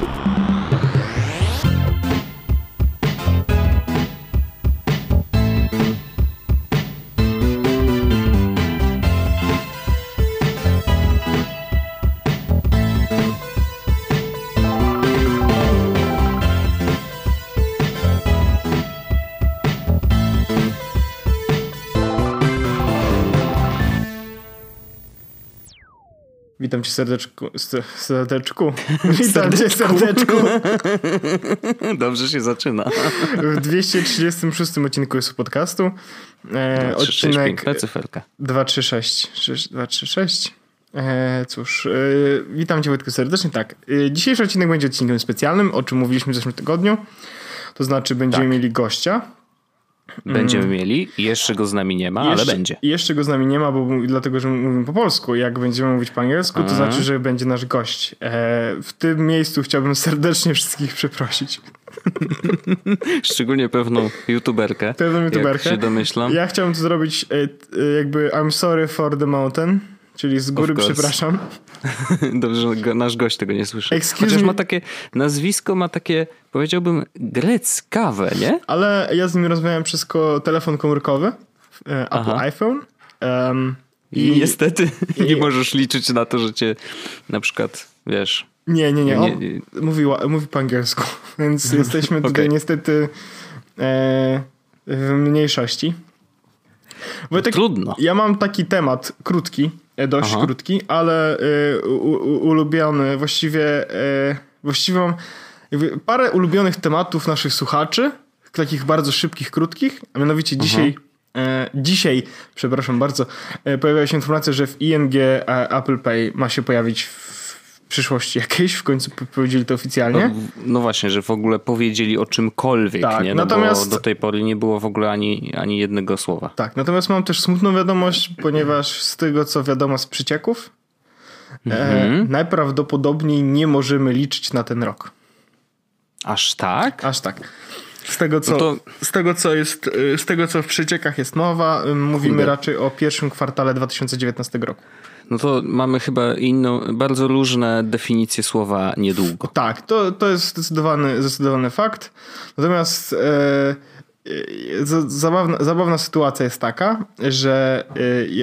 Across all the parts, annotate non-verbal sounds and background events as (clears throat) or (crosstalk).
you. (laughs) Witam cię serdeczku. Serdeczku. Witam cię serdeczku. Dobrze się zaczyna. W 236 odcinku jest podcastu. E, 2, 3, odcinek 6, piękna cyferka. 236. 236. E, cóż, e, witam cię Wojtku serdecznie. Tak, e, dzisiejszy odcinek będzie odcinkiem specjalnym, o czym mówiliśmy w zeszłym tygodniu. To znaczy będziemy tak. mieli gościa. Będziemy mm. mieli. Jeszcze go z nami nie ma, jeszcze, ale będzie. Jeszcze go z nami nie ma, bo dlatego, że mówimy po polsku. Jak będziemy mówić po angielsku, to znaczy, że będzie nasz gość. E, w tym miejscu chciałbym serdecznie wszystkich przeprosić. (laughs) Szczególnie pewną youtuberkę. Pewną youtuberkę. Jak się domyślam. Ja chciałbym to zrobić e, e, jakby I'm sorry for the mountain. Czyli z góry przepraszam. (laughs) Dobrze, że nasz gość tego nie słyszy. Excuse Chociaż me. ma takie, nazwisko ma takie, powiedziałbym, greckawe, nie? Ale ja z nim rozmawiałem przez ko telefon komórkowy, e, Apple Aha. iPhone. Um, I, I, niestety (laughs) i, nie możesz liczyć na to, że cię na przykład, wiesz... Nie, nie, nie. nie, nie. Mówi, mówi po angielsku, (laughs) więc jesteśmy tutaj okay. niestety e, w mniejszości. Wojtek, Trudno. Ja mam taki temat krótki, E, dość Aha. krótki, ale y, u, u, ulubiony, właściwie, y, właściwie mam parę ulubionych tematów naszych słuchaczy, takich bardzo szybkich, krótkich, a mianowicie dzisiaj e, dzisiaj, przepraszam bardzo, pojawiła się informacja, że w ING Apple Pay ma się pojawić przyszłości jakiejś, w końcu powiedzieli to oficjalnie. No, no, właśnie, że w ogóle powiedzieli o czymkolwiek, tak, nie? No natomiast do tej pory nie było w ogóle ani, ani jednego słowa. Tak, natomiast mam też smutną wiadomość, ponieważ z tego co wiadomo z przycieków, e, mhm. e, najprawdopodobniej nie możemy liczyć na ten rok. Aż tak? Aż tak. Z tego, co, no to... z, tego, co jest, e, z tego, co w przeciekach jest mowa, mówimy Kurde. raczej o pierwszym kwartale 2019 roku. No to mamy chyba inną, bardzo różne definicje słowa niedługo. Tak, to, to jest zdecydowany, zdecydowany fakt. Natomiast e, e zabawna, zabawna sytuacja jest taka, że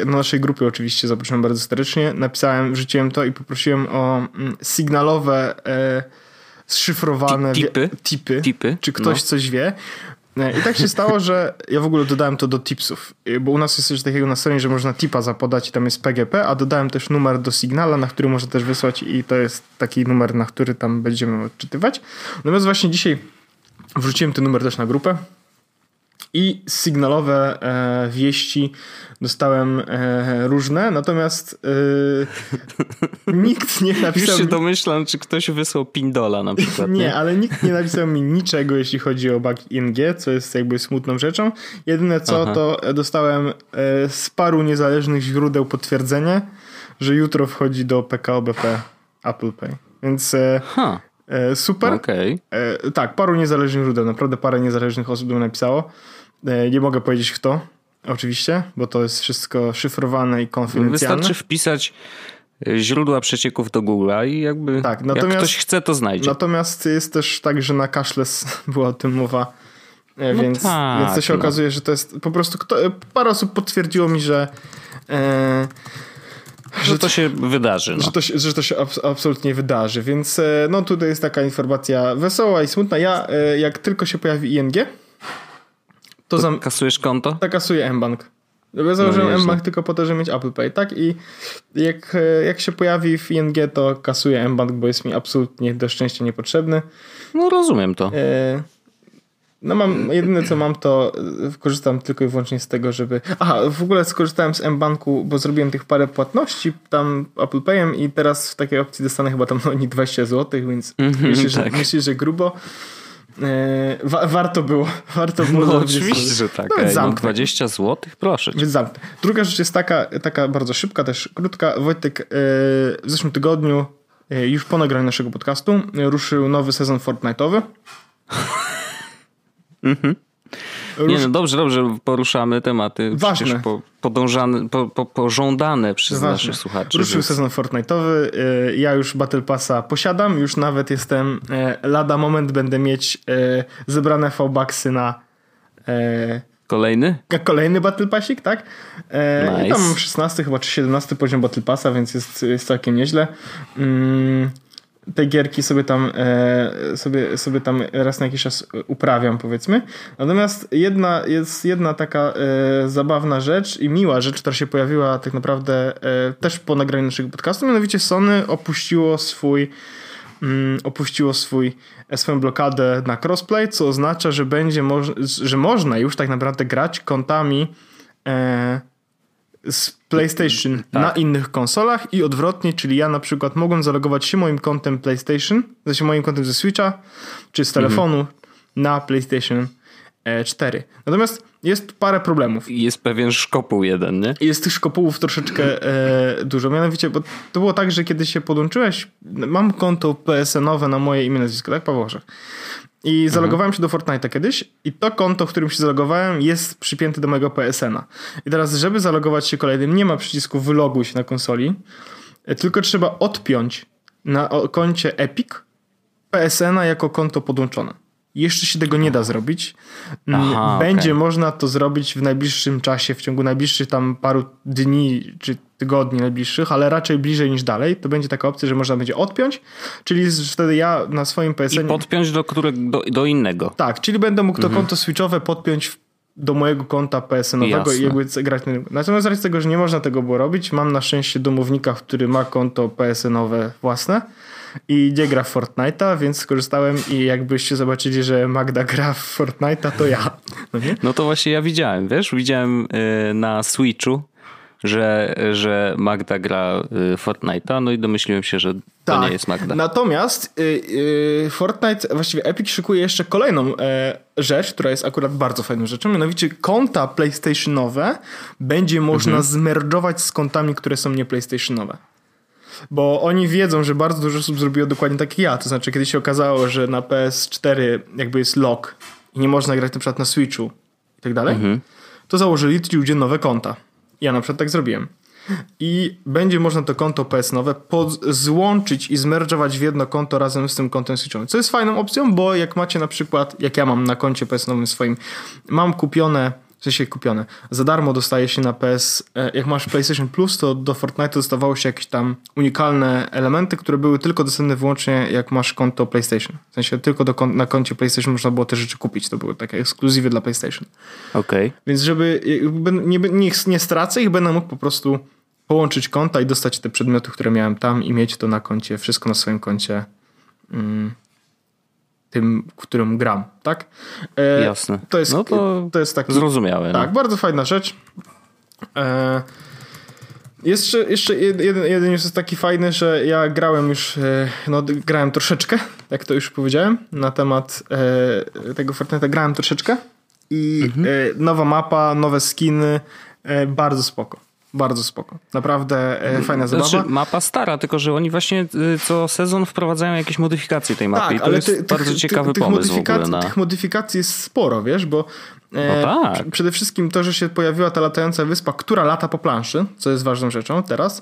e, na naszej grupie oczywiście zaprosiłem bardzo serdecznie, napisałem, wrzuciłem to i poprosiłem o mm, sygnalowe e, szyfrowane tipy, tipy, tipy. czy ktoś no. coś wie. I tak się stało, że ja w ogóle dodałem to do tipsów, bo u nas jest coś takiego na stronie, że można tipa zapodać i tam jest PGP, a dodałem też numer do Signala, na który można też wysłać i to jest taki numer, na który tam będziemy odczytywać. Natomiast właśnie dzisiaj wrzuciłem ten numer też na grupę i sygnalowe e, wieści dostałem e, różne, natomiast e, (laughs) nikt nie napisał... Już się domyślam, czy ktoś wysłał Pindola na przykład. (laughs) nie, nie, ale nikt nie napisał mi niczego, jeśli chodzi o bug ING, co jest jakby smutną rzeczą. Jedyne co, Aha. to dostałem e, z paru niezależnych źródeł potwierdzenie, że jutro wchodzi do PKO BP Apple Pay. Więc... Huh. E, super. Okay. E, tak, paru niezależnych źródeł, naprawdę parę niezależnych osób mi napisało. E, nie mogę powiedzieć kto, oczywiście, bo to jest wszystko szyfrowane i konfidencjalne. Wystarczy wpisać e, źródła przecieków do Google'a i jakby tak, natomiast, jak ktoś chce, to znajdzie. Natomiast jest też tak, że na cashless (laughs) była o tym mowa, e, no więc, tak, więc to się no. okazuje, że to jest po prostu kto, parę osób potwierdziło mi, że e, że to się wydarzy. No. Że, to się, że to się absolutnie wydarzy, więc no tutaj jest taka informacja wesoła i smutna. Ja jak tylko się pojawi ING, to, to zam... kasujesz konto? Tak, kasuję mBank. Ja założyłem no, mBank tylko po to, żeby mieć Apple Pay, tak? I jak, jak się pojawi w ING, to kasuję mBank, bo jest mi absolutnie do szczęścia niepotrzebny. No rozumiem to. E... No mam, jedyne co mam to korzystam tylko i wyłącznie z tego, żeby... Aha, w ogóle skorzystałem z mBanku, bo zrobiłem tych parę płatności tam Apple Payem i teraz w takiej opcji dostanę chyba tam no, nie 20 zł, więc mm -hmm, myślę, tak. że, myślę, że grubo. E, wa warto było. (laughs) Warto było no, oczywiście, że tak. No, no 20 zł, proszę. Więc zamknę. Druga rzecz jest taka, taka bardzo szybka, też krótka. Wojtek e, w zeszłym tygodniu, e, już po nagraniu naszego podcastu, ruszył nowy sezon Fortnite'owy. (laughs) mhm. Rusz... Nie, no dobrze, dobrze, poruszamy tematy Ważne. Po, podążane, po, po, pożądane przez Ważne. naszych słuchaczy. Ruszył sezon Fortnite'owy, y, ja już Battle Passa posiadam, już nawet jestem, y, lada moment będę mieć y, zebrane V-Bucksy na Kolejny? Kolejny Battle Passik, tak? E, nice. Tam 16 chyba czy 17 poziom Battle Passa, więc jest, jest całkiem nieźle. Mm, te gierki sobie tam, e, sobie, sobie tam raz na jakiś czas uprawiam, powiedzmy. Natomiast jedna, jest jedna taka e, zabawna rzecz i miła rzecz, która się pojawiła tak naprawdę e, też po nagraniu naszego podcastu, mianowicie Sony opuściło swój mm, opuściło swój, e, swoją blokadę na crossplay, co oznacza, że będzie moż że można już tak naprawdę grać kontami e, z PlayStation tak. na innych konsolach i odwrotnie, czyli ja na przykład mogłem zalogować się moim kontem PlayStation, znaczy moim kontem ze Switcha czy z telefonu mhm. na PlayStation 4. Natomiast jest parę problemów. Jest pewien szkopuł jeden, nie? Jest tych szkopułów troszeczkę e, dużo. Mianowicie, bo to było tak, że kiedy się podłączyłeś, mam konto PSN-owe na moje imię, nazwisko, tak? Paweł Orzech. I mhm. zalogowałem się do Fortnite'a kiedyś i to konto, w którym się zalogowałem jest przypięte do mojego PSN-a. I teraz, żeby zalogować się kolejnym, nie ma przycisku wyloguj się na konsoli, e, tylko trzeba odpiąć na koncie Epic PSN-a jako konto podłączone. Jeszcze się tego nie da zrobić. Aha, Będzie okay. można to zrobić w najbliższym czasie, w ciągu najbliższych tam paru dni czy tygodni najbliższych, ale raczej bliżej niż dalej. To będzie taka opcja, że można będzie odpiąć, czyli wtedy ja na swoim PSN. I podpiąć do, którego, do, do innego. Tak, czyli będę mógł to mhm. konto switchowe podpiąć do mojego konta PSN-owego i jakby grać na Natomiast z racji tego, że nie można tego było robić, mam na szczęście domownika, który ma konto PSN-owe własne i nie gra w Fortnite'a, więc skorzystałem i jakbyście zobaczyli, że Magda gra w Fortnite'a, to ja. No, nie? no to właśnie ja widziałem, wiesz, widziałem y, na Switchu, że, że Magda gra y, Fortnite'a, no i domyśliłem się, że to tak. nie jest Magda. Natomiast yy, Fortnite, właściwie Epic szykuje jeszcze kolejną e, rzecz, która jest akurat bardzo fajną rzeczą, mianowicie konta PlayStationowe będzie można mhm. zmerdżować z kontami, które są nie PlayStationowe bo oni wiedzą, że bardzo dużo osób zrobiło dokładnie tak jak ja. To znaczy, kiedy się okazało, że na PS4 jakby jest lock i nie można grać na przykład na Switchu i tak dalej, mhm. to założyli ci ludzie nowe konta. Ja na przykład tak zrobiłem. I będzie można to konto PS nowe złączyć i zmerdżować w jedno konto razem z tym kontem Switchowym. Co jest fajną opcją, bo jak macie na przykład, jak ja mam na koncie PS nowym swoim, mam kupione w sensie kupione. Za darmo dostaje się na PS, e, jak masz PlayStation Plus, to do Fortnite dostawało się jakieś tam unikalne elementy, które były tylko dostępne wyłącznie jak masz konto PlayStation. W sensie tylko do, na koncie PlayStation można było te rzeczy kupić. To były takie ekskluzywy dla PlayStation. Okej. Okay. Więc żeby nie, nie, nie stracę ich, będę mógł po prostu połączyć konta i dostać te przedmioty, które miałem tam i mieć to na koncie, wszystko na swoim koncie. Mm tym, którym gram, tak? E, Jasne. To jest, no to, to jest taki, zrozumiałe. Tak, no. bardzo fajna rzecz. E, jeszcze, jeszcze jeden, jeden jest taki fajny, że ja grałem już, e, no grałem troszeczkę, jak to już powiedziałem, na temat e, tego Fortnite'a grałem troszeczkę i mhm. E, nowa mapa, nowe skiny, e, bardzo spoko. Bardzo spoko. Naprawdę e, fajna zabawa. Znaczy, mapa stara, tylko że oni właśnie y, co sezon wprowadzają jakieś modyfikacje tej mapy tak, i to ale jest ty, bardzo ty, ciekawy ty, pomysł w ogóle na... Tych modyfikacji jest sporo, wiesz, bo e, no tak. przede wszystkim to, że się pojawiła ta latająca wyspa, która lata po planszy, co jest ważną rzeczą teraz.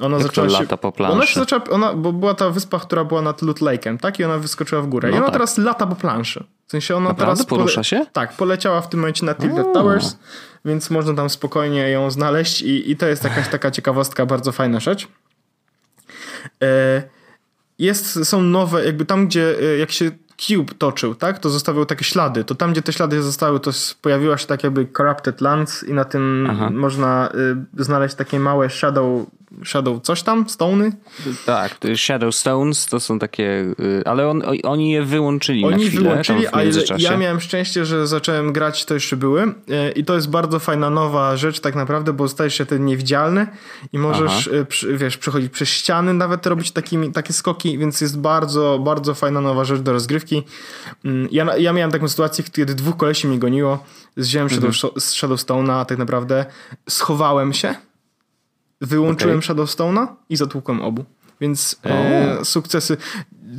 Ona Jak zaczęła się, lata po planszy? Ona się zaczęła, ona, bo była ta wyspa, która była nad Loot Lake'em, tak? I ona wyskoczyła w górę. No I ona tak. teraz lata po planszy. W sensie ona Naprawdę? teraz... Porusza się? Tak, poleciała w tym momencie na Tilted Towers więc można tam spokojnie ją znaleźć i, i to jest jakaś taka ciekawostka, bardzo fajna rzecz. E, jest, są nowe, jakby tam, gdzie e, jak się Cube toczył, tak, to zostawiał takie ślady. To tam, gdzie te ślady zostały, to pojawiła się tak jakby Corrupted Lands i na tym Aha. można y, znaleźć takie małe shadow Shadow coś tam? Stony? Tak, Shadow Stones to są takie, y, ale on, oni je wyłączyli Oni na chwilę, wyłączyli, a ja miałem szczęście, że zacząłem grać, to jeszcze były y, i to jest bardzo fajna nowa rzecz tak naprawdę, bo stajesz się ten niewidzialny i możesz, Aha. Y, wiesz, przechodzić przez ściany, nawet robić takimi, takie skoki, więc jest bardzo, bardzo fajna nowa rzecz do rozgrywki. Mm, ja, ja miałem taką sytuację, kiedy dwóch kolesi mnie goniło, zziąłem mhm. Shadow, Shadowstone'a, a tak naprawdę schowałem się Wyłączyłem okay. Shadowstone'a i zatłukłem obu. Więc e, sukcesy,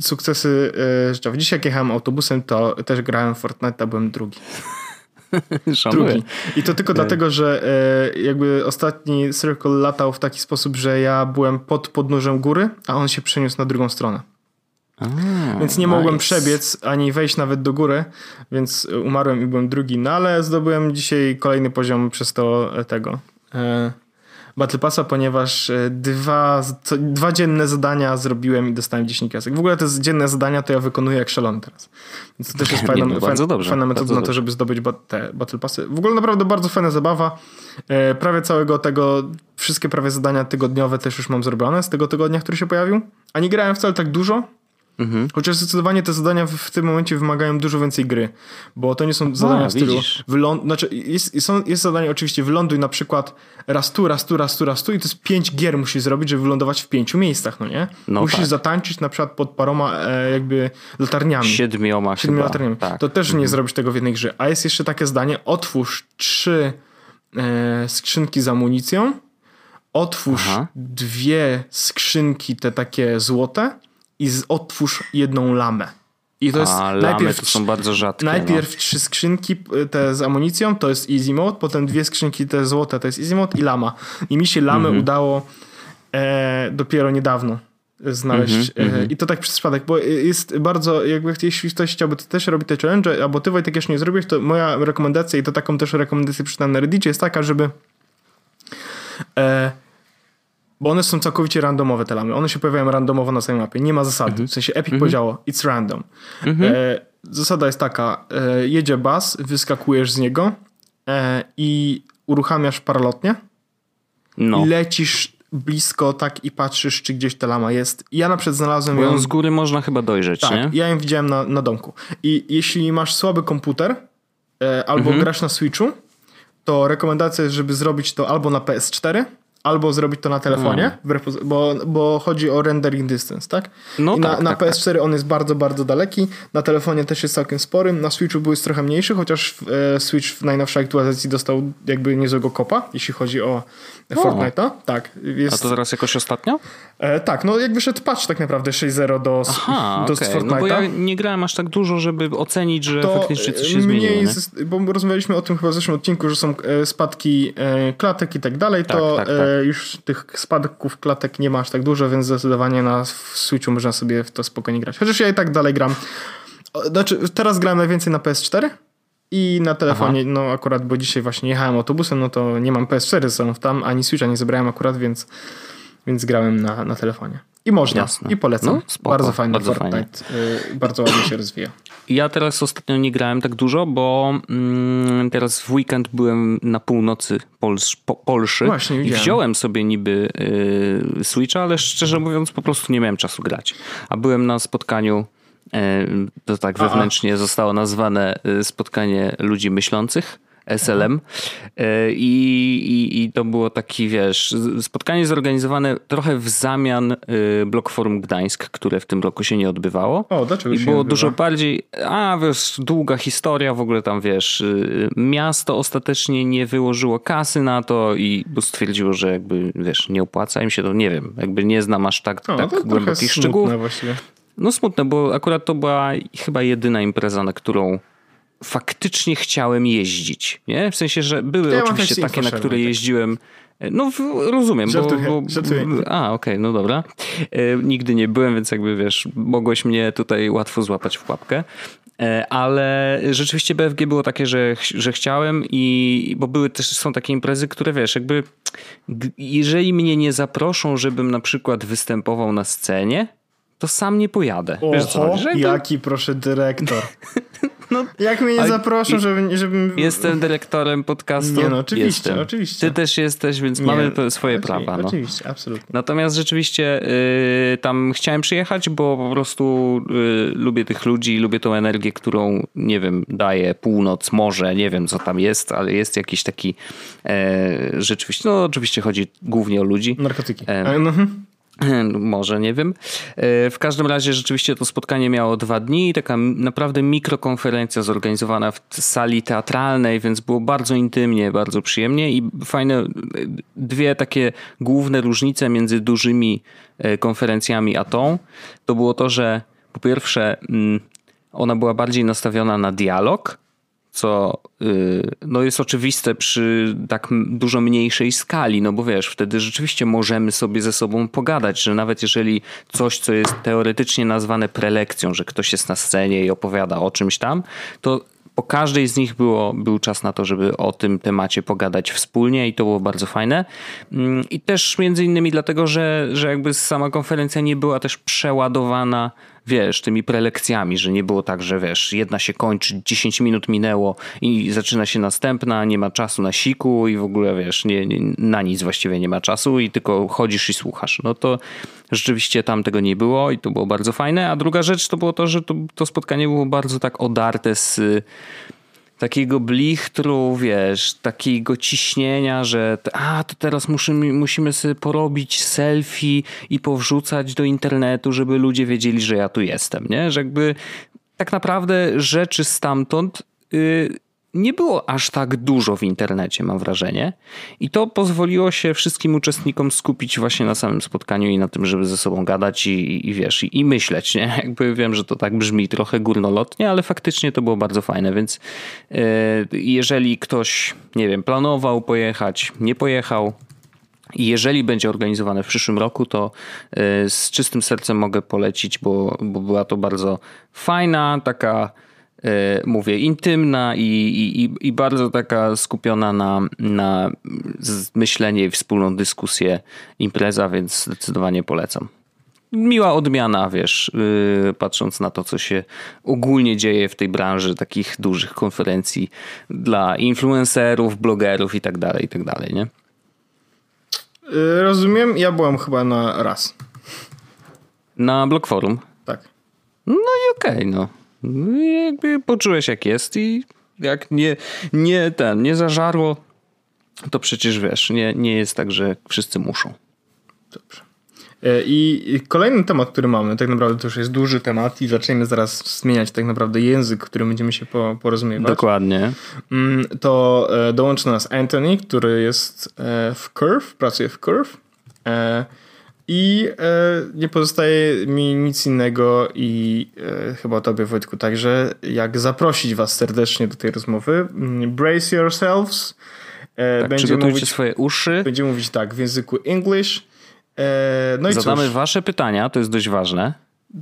sukcesy e. Dzisiaj jak jechałem autobusem, to też grałem w Fortnite, byłem drugi. (laughs) Drugi. I to tylko dlatego, że e, jakby ostatni Circle latał w taki sposób, że ja byłem pod podnóżem góry, a on się przeniósł na drugą stronę. A, więc nie nice. mogłem przebiec ani wejść nawet do góry, więc umarłem i byłem drugi. No ale zdobyłem dzisiaj kolejny poziom przez to e, tego. E, Battle Passa, ponieważ e, dwa, co, dwa dzienne zadania zrobiłem i dostałem 10 kasek. W ogóle te dzienne zadania to ja wykonuję jak szalony teraz. Więc to też jest (laughs) fajna, no, fajna, dobrze, fajna metoda na to, żeby zdobyć te Battle Passy. W ogóle naprawdę bardzo fajna zabawa. E, prawie całego tego, wszystkie prawie zadania tygodniowe też już mam zrobione z tego tygodnia, który się pojawił. A nie grałem wcale tak dużo, Mhm. Chociaż zdecydowanie te zadania w, w, tym momencie wymagają dużo więcej gry, bo to nie są zadania A, w stylu wyląd... znaczy jest, są, jest zadanie oczywiście wyląduj na przykład raz tu, raz tu, raz tu, raz tu i to jest pięć gier musisz zrobić, żeby wylądować w pięciu miejscach, no nie? No musisz tak. zatańczyć na przykład pod paroma e, jakby latarniami. Siedmioma Siedmioma latarniami. Tak. To też mhm. nie zrobisz tego w jednej grze. A jest jeszcze takie zdanie, otwórz trzy e, skrzynki z amunicją, otwórz Aha. dwie skrzynki te takie złote i z, otwórz jedną lamę. I to jest A, najpierw, to są bardzo rzadkie. Najpierw no. trzy skrzynki te z amunicją, to jest easy mode, potem dwie skrzynki te złote, to jest easy mode i lama. I mi się lamy mm -hmm. udało e, dopiero niedawno znaleźć. Mm -hmm, e, I to tak przez przypadek, bo jest bardzo, jakby jeśli ktoś chciałby też robić te challenge, albo ty Wojtek jeszcze nie zrobisz, to moja rekomendacja i to taką też rekomendację przeczytałem na Reddicie jest taka, żeby e, bo one są całkowicie randomowe te lamy. One się pojawiają randomowo na samej mapie. Nie ma zasady. Mhm. W sensie Epic mhm. powiedziało it's random. Mhm. E, zasada jest taka. E, jedzie bus, wyskakujesz z niego e, i uruchamiasz paralotnie. No. Lecisz blisko tak i patrzysz, czy gdzieś ta lama jest. Ja na przykład znalazłem Bo ją... z góry można chyba dojrzeć, tak, nie? ja ją widziałem na, na domku. I jeśli masz słaby komputer e, albo mhm. grasz na Switchu, to rekomendacja jest, żeby zrobić to albo na PS4, albo zrobić to na telefonie, hmm. bo, bo chodzi o rendering distance, tak? No I tak, na, tak, na PS4 tak. on jest bardzo, bardzo daleki, na telefonie też jest całkiem spory, na Switchu był trochę mniejszy, chociaż e, Switch w najnowszej aktualizacji dostał jakby niezłego kopa, jeśli chodzi o Fortnite'a. Tak. Jest... A to teraz jakoś ostatnio? E, tak, no jak wyszedł patch tak naprawdę 6.0 do, Aha, do okay. Fortnite'a. No bo ja nie grałem aż tak dużo, żeby ocenić, że to faktycznie coś się zmieniło. Jest, bo rozmawialiśmy o tym chyba w zeszłym odcinku, że są e, spadki e, klatek i tak dalej, tak, to tak, tak. Już tych spadków klatek nie ma aż tak dużo, więc zdecydowanie na Switchu można sobie w to spokojnie grać. Chociaż ja i tak dalej gram. Znaczy, teraz grałem najwięcej na PS4, i na telefonie, Aha. no akurat, bo dzisiaj właśnie jechałem autobusem, no to nie mam PS4 są tam, ani Switcha nie zebrałem akurat, więc, więc grałem na, na telefonie. I można, Jasne. i polecam. No, spoko, bardzo fajny bardzo Fortnite. Y, bardzo ładnie się rozwija. Ja teraz ostatnio nie grałem tak dużo, bo mm, teraz w weekend byłem na północy Polsz, po, Polszy Właśnie, i wziąłem sobie niby y, Switcha, ale szczerze mówiąc po prostu nie miałem czasu grać. A byłem na spotkaniu E, to tak wewnętrznie Aha. zostało nazwane e, spotkanie ludzi myślących. SLM e, I, i, i to było taki, wiesz, spotkanie zorganizowane trochę w zamian Blok Forum Gdańsk, które w tym roku się nie odbywało. O, dlaczego I było dużo bardziej, a wiesz, długa historia, w ogóle tam, wiesz, miasto ostatecznie nie wyłożyło kasy na to i stwierdziło, że jakby, wiesz, nie opłaca im się to, nie wiem, jakby nie znam aż tak, o, tak głębokich szczegółów. Właściwie. No smutne, bo akurat to była chyba jedyna impreza, na którą faktycznie chciałem jeździć. Nie? W sensie, że były ja oczywiście takie, na które tak. jeździłem. No rozumiem, żartuję, bo... Żartuję. A, okej, okay, no dobra. E, nigdy nie byłem, więc jakby wiesz, mogłeś mnie tutaj łatwo złapać w pułapkę. E, ale rzeczywiście BFG było takie, że, że chciałem i bo były też są takie imprezy, które wiesz, jakby jeżeli mnie nie zaproszą, żebym na przykład występował na scenie, to sam nie pojadę. Oho, Wiesz co? Żeby... jaki proszę dyrektor. (laughs) no, Jak mnie nie zaproszą, żebym, żebym... Jestem dyrektorem podcastu. Nie no, oczywiście, jestem. oczywiście. Ty też jesteś, więc nie, mamy swoje oczywiście, prawa. No. Oczywiście, absolutnie. Natomiast rzeczywiście y, tam chciałem przyjechać, bo po prostu y, lubię tych ludzi, lubię tą energię, którą, nie wiem, daje północ, morze, nie wiem co tam jest, ale jest jakiś taki e, rzeczywiście, no oczywiście chodzi głównie o ludzi. Narkotyki. E, mhm. Może, nie wiem. E, w każdym razie rzeczywiście to spotkanie miało dwa dni, taka naprawdę mikrokonferencja zorganizowana w sali teatralnej, więc było bardzo intymnie, bardzo przyjemnie i fajne dwie takie główne różnice między dużymi e, konferencjami a tą, to było to, że po pierwsze mm, ona była bardziej nastawiona na dialog, co y, no jest oczywiste przy tak dużo mniejszej skali, no bo wiesz, wtedy rzeczywiście możemy sobie ze sobą pogadać, że nawet jeżeli coś, co jest teoretycznie nazwane prelekcją, że ktoś jest na scenie i opowiada o czymś tam, to po każdej z nich było, był czas na to, żeby o tym temacie pogadać wspólnie i to było bardzo fajne. Mm, I też między innymi dlatego, że, że jakby sama konferencja nie była też przeładowana wiesz, tymi prelekcjami, że nie było tak, że wiesz, jedna się kończy, 10 minut minęło i zaczyna się następna, nie ma czasu na siku i w ogóle wiesz, nie, nie, na nic właściwie nie ma czasu i tylko chodzisz i słuchasz. No to rzeczywiście tam tego nie było i to było bardzo fajne. A druga rzecz to było to, że to, to spotkanie było bardzo tak odarte z takiego blichtru, wiesz, takiego ciśnienia, że a, to teraz musimy, musimy sobie porobić selfie i powrzucać do internetu, żeby ludzie wiedzieli, że ja tu jestem, nie? Że jakby tak naprawdę rzeczy stamtąd yy, nie było aż tak dużo w internecie, mam wrażenie. I to pozwoliło się wszystkim uczestnikom skupić właśnie na samym spotkaniu i na tym, żeby ze sobą gadać i, i wiesz, i, i, myśleć, nie? (laughs) Jakby wiem, że to tak brzmi trochę górnolotnie, ale faktycznie to było bardzo fajne, więc yy, jeżeli ktoś, nie wiem, planował pojechać, nie pojechał, jeżeli będzie organizowane w przyszłym roku, to yy, z czystym sercem mogę polecić, bo, bo była to bardzo fajna, taka E, mówię, intymna i, i, i bardzo taka skupiona na, na myślenie i wspólną dyskusję impreza, więc zdecydowanie polecam. Miła odmiana, wiesz, yy, patrząc na to, co się ogólnie dzieje w tej branży takich dużych konferencji dla influencerów, blogerów i tak dalej, i tak dalej, nie? Y, rozumiem, ja byłem chyba na raz. Na Blog Forum? Tak. No i okej, okay, no. No i jakby poczułeś jak jest i jak nie, nie ten, nie zażarło, to przecież wiesz, nie, nie jest tak, że wszyscy muszą. Dobrze. E, I kolejny temat, który mamy, tak naprawdę to już jest duży temat i zaczniemy zaraz zmieniać tak naprawdę język, którym będziemy się porozumiewać. Dokładnie. Mm, to e, dołączy do nas Anthony, który jest e, w Curve, pracuje w Curve i e, nie pozostaje mi nic innego i e, chyba tobie Wojtku także, jak zaprosić was serdecznie do tej rozmowy. Mm, brace yourselves. E, tak, będzie mówić swoje uszy. Będzie mówić tak w języku English. E, no i Zadamy cóż. wasze pytania, to jest dość ważne.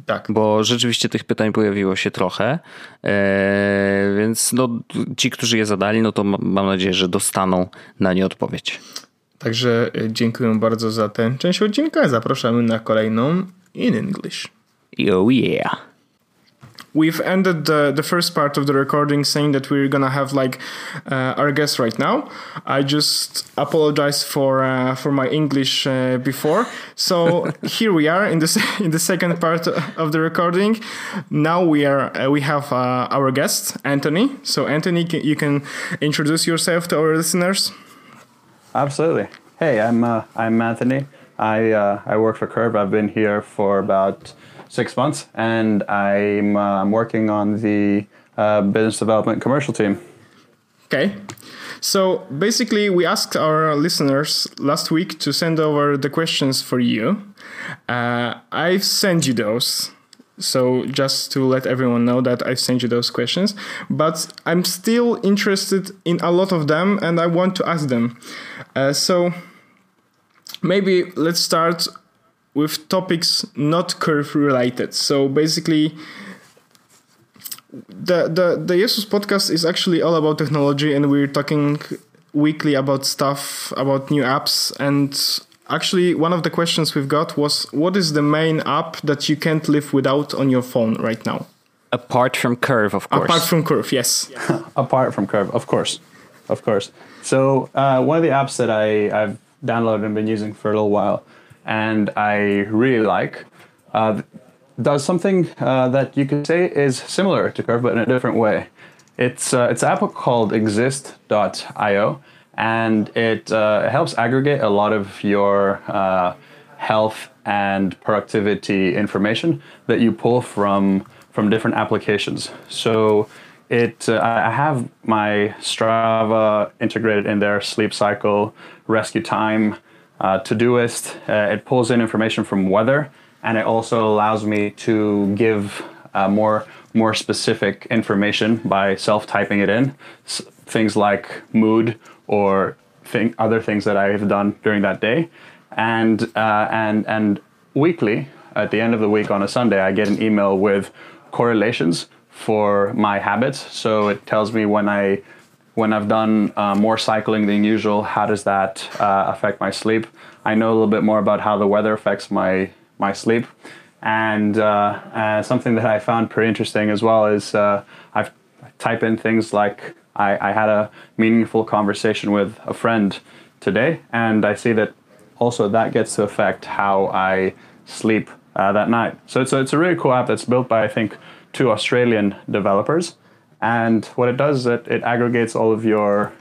Tak. Bo rzeczywiście tych pytań pojawiło się trochę, e, więc no, ci, którzy je zadali, no to mam nadzieję, że dostaną na nie odpowiedź. Także dziękuję bardzo za tę część odcinka. Zapraszamy na kolejną in English. Oh yeah. We've ended the, the first part of the recording saying that we're gonna have like uh, our guest right now. I just apologize for uh, for my English uh, before. So (laughs) here we are in the in the second part of the recording. Now we are uh, we have uh, our guest Anthony. So Anthony, you can introduce yourself to our listeners. Absolutely. Hey, I'm uh, I'm Anthony. I uh, I work for Curve. I've been here for about six months, and I'm uh, I'm working on the uh, business development commercial team. Okay. So basically, we asked our listeners last week to send over the questions for you. Uh, I've sent you those. So just to let everyone know that I've sent you those questions, but I'm still interested in a lot of them and I want to ask them. Uh, so maybe let's start with topics not curve related. So basically, the the the Jesus podcast is actually all about technology, and we're talking weekly about stuff about new apps and Actually, one of the questions we've got was what is the main app that you can't live without on your phone right now? Apart from Curve, of course. Apart from Curve, yes. (laughs) Apart from Curve, of course. Of course. So, uh, one of the apps that I, I've downloaded and been using for a little while and I really like uh, does something uh, that you could say is similar to Curve, but in a different way. It's, uh, it's an app called exist.io and it uh, helps aggregate a lot of your uh, health and productivity information that you pull from from different applications. So it uh, I have my Strava integrated in there, sleep cycle, rescue time, uh, Todoist. Uh, it pulls in information from weather, and it also allows me to give uh, more more specific information by self typing it in. S- things like mood or thing, other things that I've done during that day, and uh, and and weekly at the end of the week on a Sunday, I get an email with correlations for my habits. So it tells me when I when I've done uh, more cycling than usual, how does that uh, affect my sleep? I know a little bit more about how the weather affects my my sleep, and uh, uh something that I found pretty interesting as well is uh, I've type in things like I, I had a meaningful conversation with a friend today, and I see that also that gets to affect how I sleep uh, that night. So it's a, it's a really cool app that's built by I think two Australian developers, and what it does is it, it aggregates all of your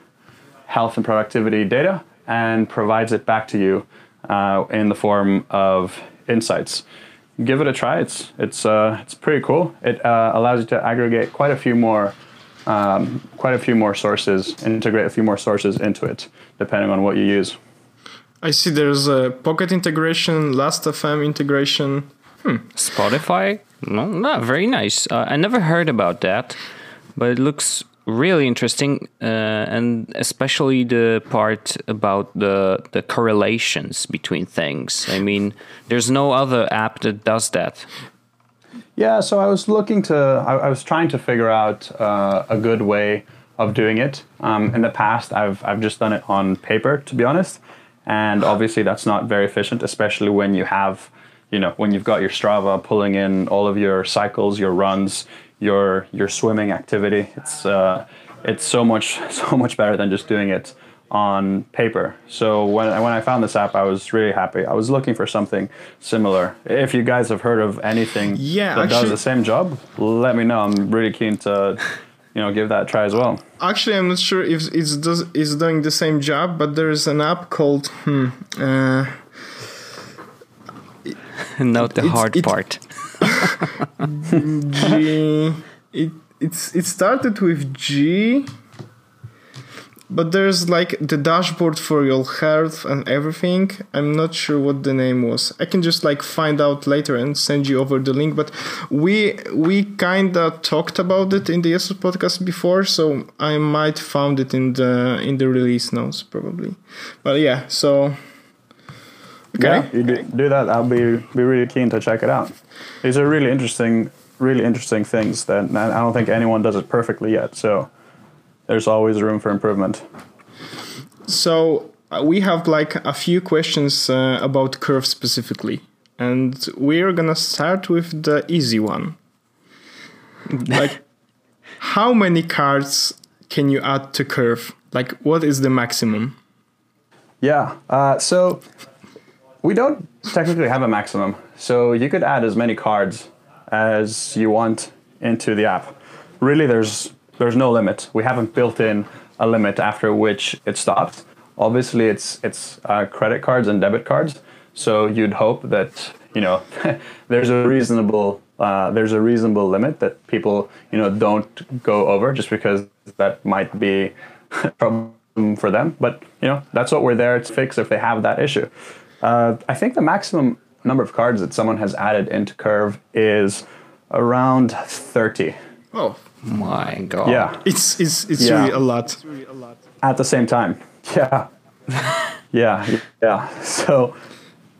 health and productivity data and provides it back to you uh, in the form of insights. Give it a try. It's it's uh, it's pretty cool. It uh, allows you to aggregate quite a few more um, quite a few more sources, integrate a few more sources into it, depending on what you use. I see there's a Pocket integration, Last.fm integration. Hmm. Spotify? No, no, very nice. Uh, I never heard about that, but it looks really interesting, uh, and especially the part about the the correlations between things. I mean, there's no other app that does that. Yeah, so I was looking to, I, I was trying to figure out uh, a good way of doing it. Um, in the past, I've I've just done it on paper, to be honest and obviously that's not very efficient especially when you have you know when you've got your strava pulling in all of your cycles your runs your your swimming activity. It's uh, it's so much (laughs) so much better than just doing it on paper. So when, when i found this app i was really happy. I was looking for something similar. If you guys have heard of anything yeah, that actually, does the same job let me know. I'm really keen to you know give that a try as well. Actually, I'm not sure if it's does it's doing the same job, but there is an app called hmm, uh, Note the hard it, part. G. It it's it started with G but there's like the dashboard for your health and everything. I'm not sure what the name was. I can just like find out later and send you over the link but we we kind of talked about it in the yes podcast before so i might found it in the in the release notes probably. But yeah so okay yeah, you do, do that i'll be be really keen to check it out these are really interesting really interesting things that i don't think anyone does it perfectly yet so there's always room for improvement. So uh, we have like a few questions uh, about curve specifically, and we're gonna start with the easy one. (laughs) like, how many cards can you add to curve? Like, what is the maximum? Yeah. Uh, so we don't technically have a maximum. So you could add as many cards as you want into the app. Really, there's there's no limit. We haven't built in a limit after which it stops. Obviously, it's it's uh, credit cards and debit cards. So you'd hope that you know (laughs) there's a reasonable uh, there's a reasonable limit that people you know don't go over just because that might be (laughs) a problem for them. But you know that's what we're there to fix if they have that issue. Uh, I think the maximum number of cards that someone has added into Curve is around 30. Oh, my God. Yeah. It's it's it's yeah. really a lot. At the same time. (laughs) Yeah. yeah. Yeah. So,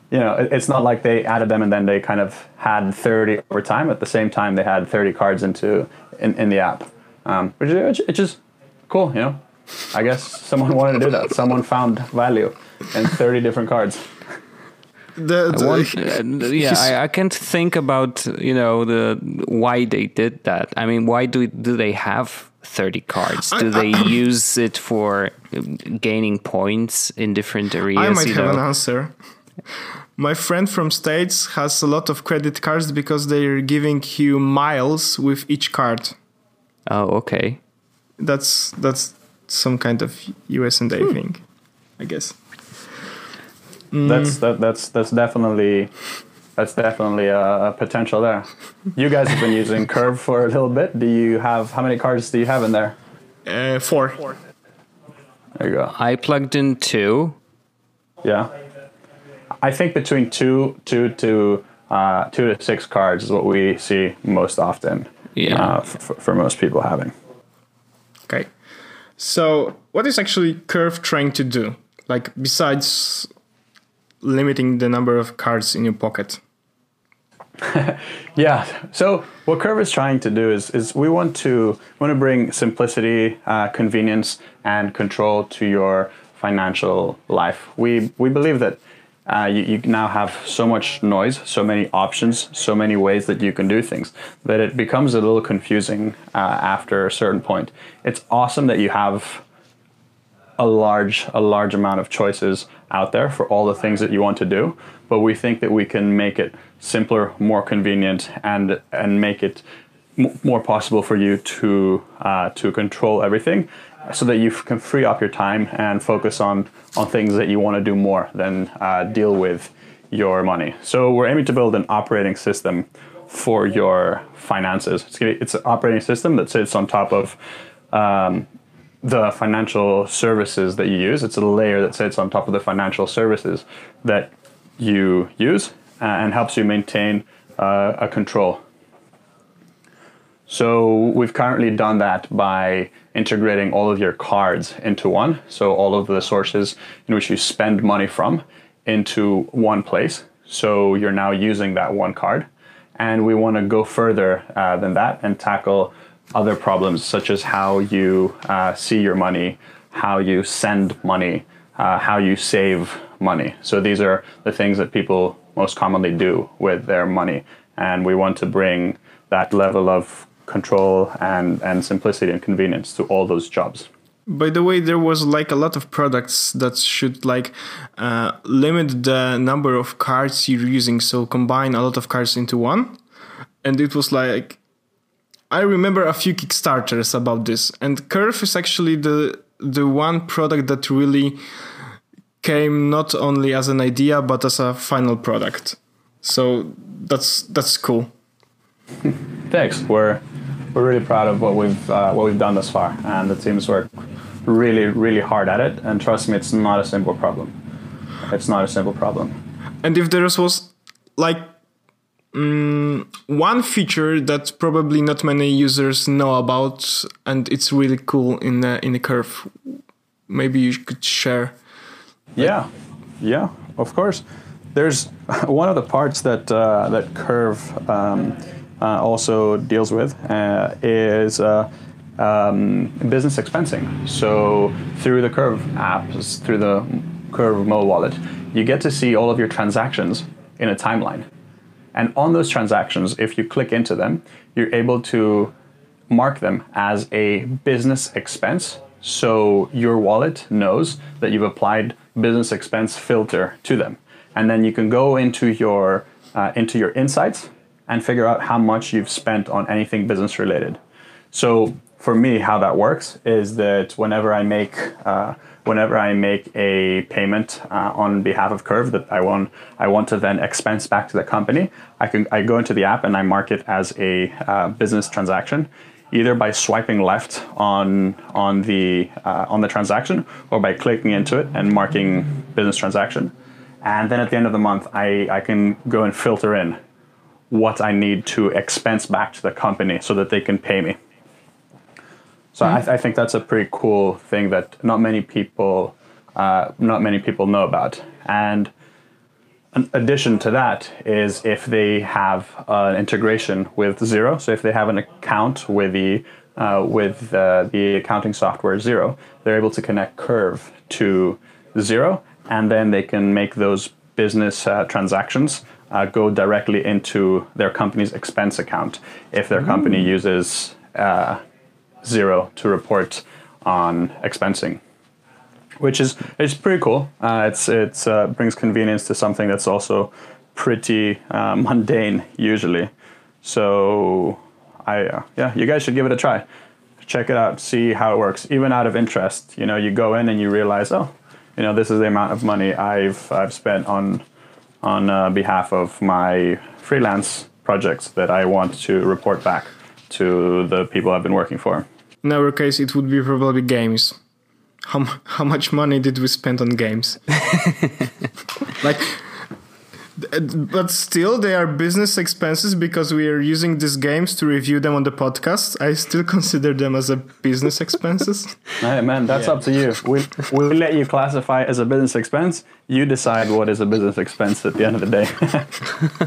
you know, it's not like they added them and then they kind of had 30 over time. At the same time, they had 30 cards into in, in the app, um, which is it's just cool. You know, I guess someone wanted to do that. Someone found value in 30 different cards the, the want, (laughs) uh, yeah I, I, can't think about you know the why they did that. I mean why do do they have 30 cards? Do I, they I, (clears throat) use it for gaining points in different areas i might have know? an answer. My friend from states has a lot of credit cards because they're giving you miles with each card. Oh okay. That's that's some kind of us and a hmm. thing i guess Mm. That's that, that's that's definitely that's definitely a, a, potential there. You guys have been using Curve for a little bit. Do you have how many cards do you have in there? Uh, four. four. There you go. I plugged in two. Yeah. I think between two two to uh, two to six cards is what we see most often. Yeah. Uh, f- for most people having. Okay. So, what is actually Curve trying to do? Like, besides limiting the number of cards in your pocket? (laughs) Yeah. So what Curve is trying to do is is we want to want to bring simplicity, uh, convenience, and control to your financial life. We we believe that. Uh, you, you now have so much noise, so many options, so many ways that you can do things that it becomes a little confusing uh, after a certain point. It's awesome that you have a large a large amount of choices out there for all the things that you want to do but we think that we can make it simpler more convenient and and make it m- more possible for you to uh, to control everything so that you f- can free up your time and focus on on things that you want to do more than uh, deal with your money. So we're aiming to build an operating system for your finances. It's, it's an operating system that sits on top of um, the financial services that you use. It's a layer that sits on top of the financial services that you use uh, and helps you maintain uh, a control. So we've currently done that by integrating all of your cards into one. So all of the sources in which you spend money from into one place. So you're now using that one card. And we want to go further uh, than that and tackle other problems such as how you uh, see your money, how you send money, uh, how you save money. So these are the things that people most commonly do with their money. And we want to bring that level of control and, and simplicity and convenience to all those jobs. By the way, there was like a lot of products that should like uh, limit the number of cards you're using, so combine a lot of cards into one. And it was like I remember a few Kickstarters about this, and Curve is actually the the one product that really came not only as an idea but as a final product. So that's that's cool. (laughs) Thanks. We're we're really proud of what we've uh, what we've done thus far, and the team's worked really really hard at it. And trust me, it's not a simple problem. It's not a simple problem. And if there was like mm, one feature that probably not many users know about, and it's really cool in the, in the curve, maybe you could share. Yeah, yeah, of course. There's (laughs) one of the parts that uh, that Curve um, uh, also deals with uh, is uh, um, business expensing. So through the Curve apps, through the Curve mobile wallet, you get to see all of your transactions in a timeline. And on those transactions, if you click into them, you're able to mark them as a business expense. So your wallet knows that you've applied business expense filter to them. And then you can go into your uh, into your insights and figure out how much you've spent on anything business related. So for me, how that works is that whenever I make uh, whenever I make a payment uh, on behalf of Curve that I want I want to then expense back to the company, I can I go into the app and I mark it as a uh, business transaction, either by swiping left on on the uh, on the transaction or by clicking into it and marking business transaction, and then at the end of the month I I can go and filter in what I need to expense back to the company so that they can pay me. So mm-hmm. I, th- I, think that's a pretty cool thing that not many people, uh, not many people know about. And an addition to that is if they have an integration with Xero. So if they have an account with the uh, with uh, the accounting software Xero, they're able to connect Curve to Xero, and then they can make those business uh, transactions uh, go directly into their company's expense account if their mm. company uses Xero to report on expensing, which is it's pretty cool. Uh, it's it's uh, brings convenience to something that's also pretty uh, mundane usually. So I uh, yeah, you guys should give it a try. Check it out, see how it works. Even out of interest, you know, you go in and you realize, oh, you know, this is the amount of money I've I've spent on on uh, behalf of my freelance projects that I want to report back to the people I've been working for. In our case, it would be probably games. How how much money did we spend on games? (laughs) like But still, they are business expenses because we are using these games to review them on the podcast. I still (laughs) consider them as a business expenses. (laughs) hey, man, that's yeah. up to you. We we let you classify it as a business expense. You decide what is a business expense at the end of the day.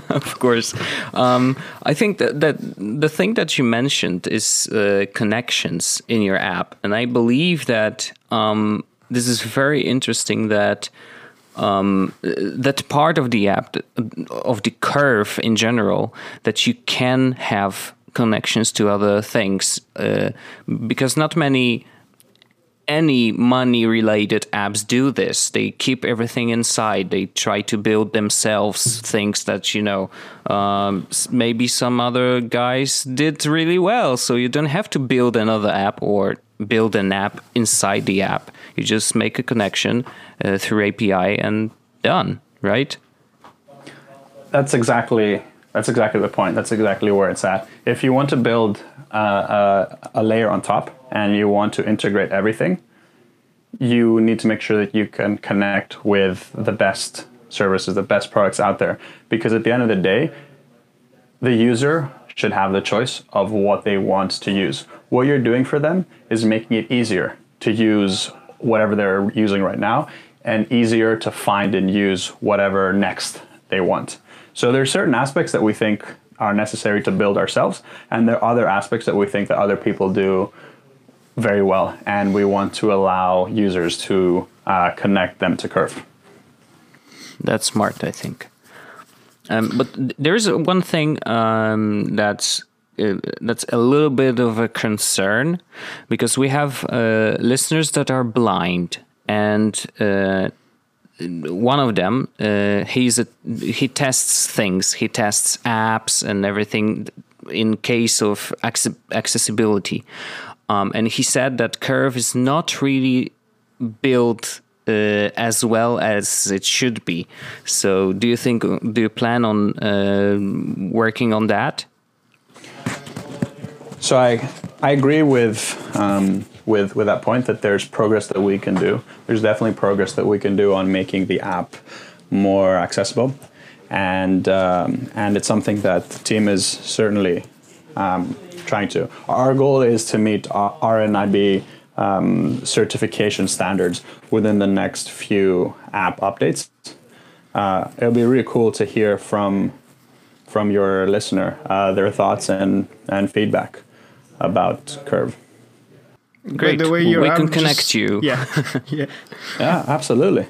(laughs) of course, um, I think that that the thing that you mentioned is uh, connections in your app, and I believe that um, this is very interesting. That um, that part of the app of the curve in general that you can have connections to other things uh, because not many any money related apps do this they keep everything inside they try to build themselves things that you know um, maybe some other guys did really well so you don't have to build another app or build an app inside the app you just make a connection uh, through API and done, right? That's exactly that's exactly the point. That's exactly where it's at. If you want to build uh, a, a layer on top and you want to integrate everything, you need to make sure that you can connect with the best services, the best products out there. Because at the end of the day, the user should have the choice of what they want to use. What you're doing for them is making it easier to use whatever they're using right now and easier to find and use whatever next they want. So there are certain aspects that we think are necessary to build ourselves, and there are other aspects that we think that other people do very well, and we want to allow users to uh, connect them to Curve. That's smart, I think. Um, but there's one thing um, that's uh, that's a little bit of a concern because we have uh, listeners that are blind and uh, one of them uh, he's a, he tests things he tests apps and everything in case of accessibility um, and he said that curve is not really built uh, as well as it should be. So do you think do you plan on uh, working on that? So I I agree with um, with with that point that there's progress that we can do. There's definitely progress that we can do on making the app more accessible, and um, and it's something that the team is certainly um, trying to. Our goal is to meet RNIB um, certification standards within the next few app updates. Uh, it'll be really cool to hear from from your listener uh, their thoughts and and feedback about Curve. Great. By the way, your we can connect just, you. (laughs) Yeah, (laughs) yeah, yeah, absolutely.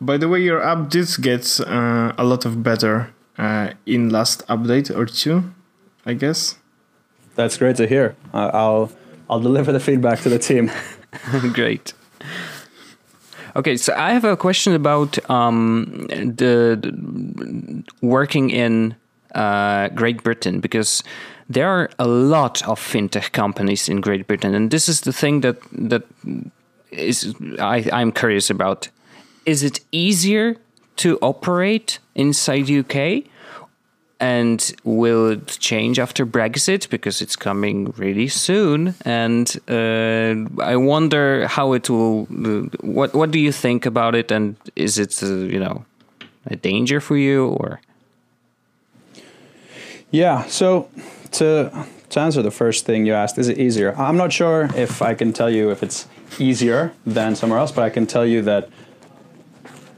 By the way, your app did get uh, a lot of better uh, in last update or two, I guess. That's great to hear. I'll I'll deliver the feedback to the team. (laughs) great. Okay, so I have a question about um, the, the, working in uh, Great Britain because there are a lot of fintech companies in Great Britain, and this is the thing that that is I, I'm curious about. Is it easier to operate inside UK? And will it change after Brexit because it's coming really soon? And uh, I wonder how it will. What What do you think about it? And is it uh, you know a danger for you or? Yeah. So to to answer the first thing you asked, is it easier? I'm not sure if I can tell you if it's easier than somewhere else, but I can tell you that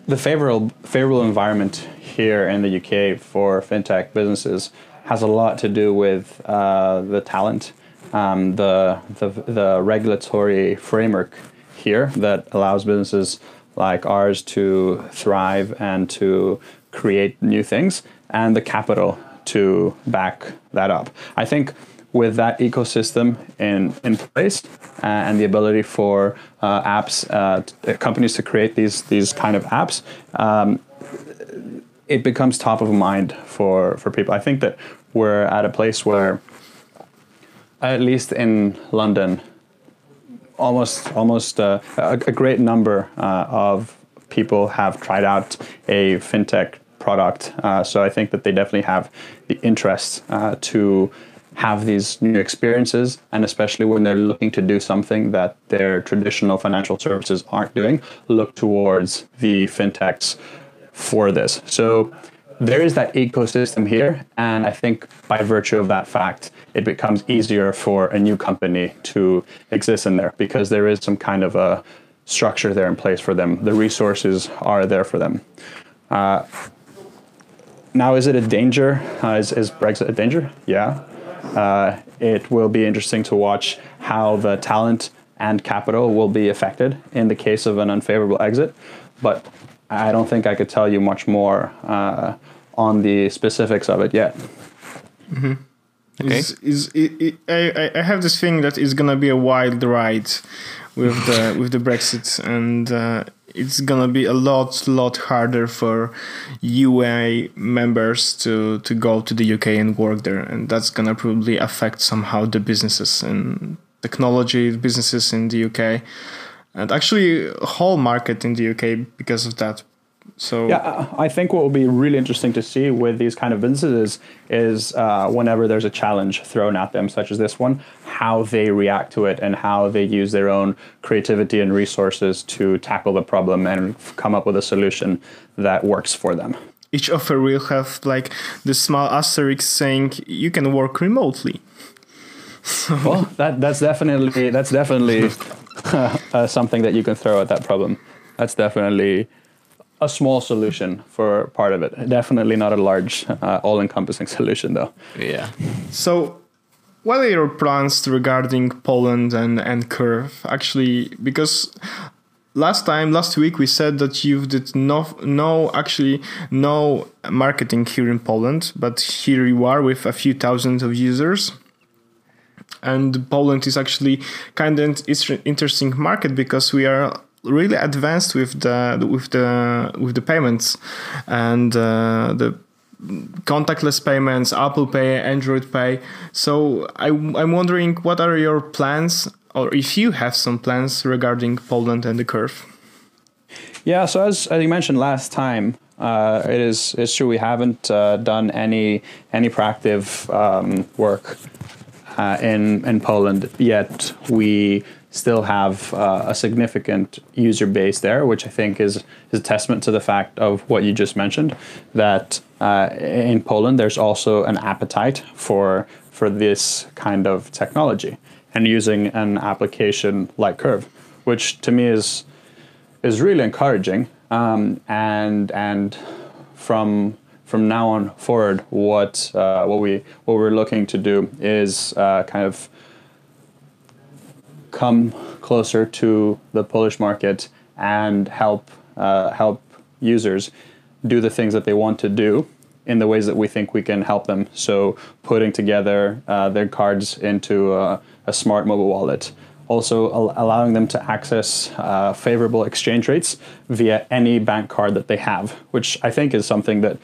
the favorable favorable environment here in the UK for fintech businesses has a lot to do with uh, the talent, um, the, the the regulatory framework here that allows businesses like ours to thrive and to create new things, and the capital to back that up. I think with that ecosystem in, in place uh, and the ability for uh, apps, uh, t- companies to create these, these kind of apps, um, it becomes top of mind for, for people. I think that we're at a place where, at least in London, almost almost uh, a, a, great number uh, of people have tried out a fintech product. Uh, so I think that they definitely have the interest uh, to have these new experiences, and especially when they're looking to do something that their traditional financial services aren't doing, look towards the fintechs for this. So there is that ecosystem here, and I think by virtue of that fact, it becomes easier for a new company to exist in there because there is some kind of a structure there in place for them. The resources are there for them. Uh, now, is it a danger? Uh, is, is Brexit a danger? Yeah. Uh, it will be interesting to watch how the talent and capital will be affected in the case of an unfavorable exit. But I don't think I could tell you much more uh, on the specifics of it yet. Mm-hmm. Okay. Is, is, it, it, I, I have this thing that it's gonna be a wild ride with the (laughs) with the Brexit, and uh, it's gonna be a lot lot harder for UA members to to go to the UK and work there, and that's gonna probably affect somehow the businesses and technology businesses in the UK, and actually whole market in the UK because of that. So yeah, I think what will be really interesting to see with these kind of businesses is uh, whenever there's a challenge thrown at them, such as this one, how they react to it and how they use their own creativity and resources to tackle the problem and come up with a solution that works for them. Each offer will have like the small asterisk saying you can work remotely. (laughs) well, that that's definitely that's definitely (laughs) (laughs) uh, something that you can throw at that problem. That's definitely a small solution for part of it. Definitely not a large, (laughs) uh, all-encompassing (laughs) solution, though. Yeah. So, what are your plans regarding Poland and and Curve? Actually, because last time last week we said that you did no no actually no marketing here in Poland, but here you are with a few thousands of users and Poland is actually kind of an interesting market because we are really advanced with the with the with the payments and uh, the contactless payments, Apple Pay, Android Pay. So I, I'm wondering what are your plans, or if you have some plans regarding Poland and the curve. Yeah, so as, as you mentioned last time, uh, it is it's true we haven't uh, done any any proactive um, work uh, in in Poland yet. We still have uh, a significant user base there, which I think is is a testament to the fact of what you just mentioned that uh, in Poland there's also an appetite for for this kind of technology and using an application like Curve, which to me is is really encouraging. Um, and and from from now on forward, what uh, what we what we're looking to do is uh, kind of come closer to the Polish market and help uh, help users do the things that they want to do in the ways that we think we can help them. So putting together uh, their cards into a, a, smart mobile wallet. Also al- allowing them to access uh, favorable exchange rates via any bank card that they have, which I think is something that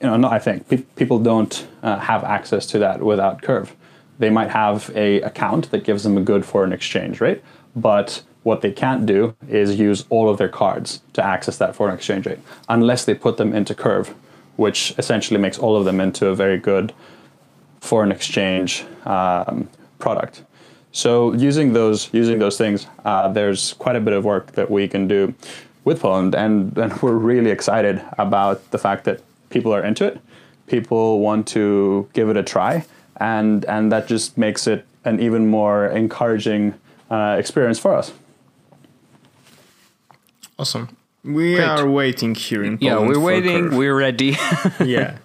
you know, not I think pe- people don't uh, have access to that without Curve. They might have a account that gives them a good foreign exchange rate, but what they can't do is use all of their cards to access that foreign exchange rate unless they put them into Curve, which essentially makes all of them into a very good foreign exchange um, product. So using those using those things, uh, there's quite a bit of work that we can do with Poland, and, and (laughs) we're really excited about the fact that people are into it. People want to give it a try, and and that just makes it an even more encouraging uh, experience for us. Awesome. We Great. are waiting here in Poland. Yeah, we're waiting. We're ready. (laughs) yeah.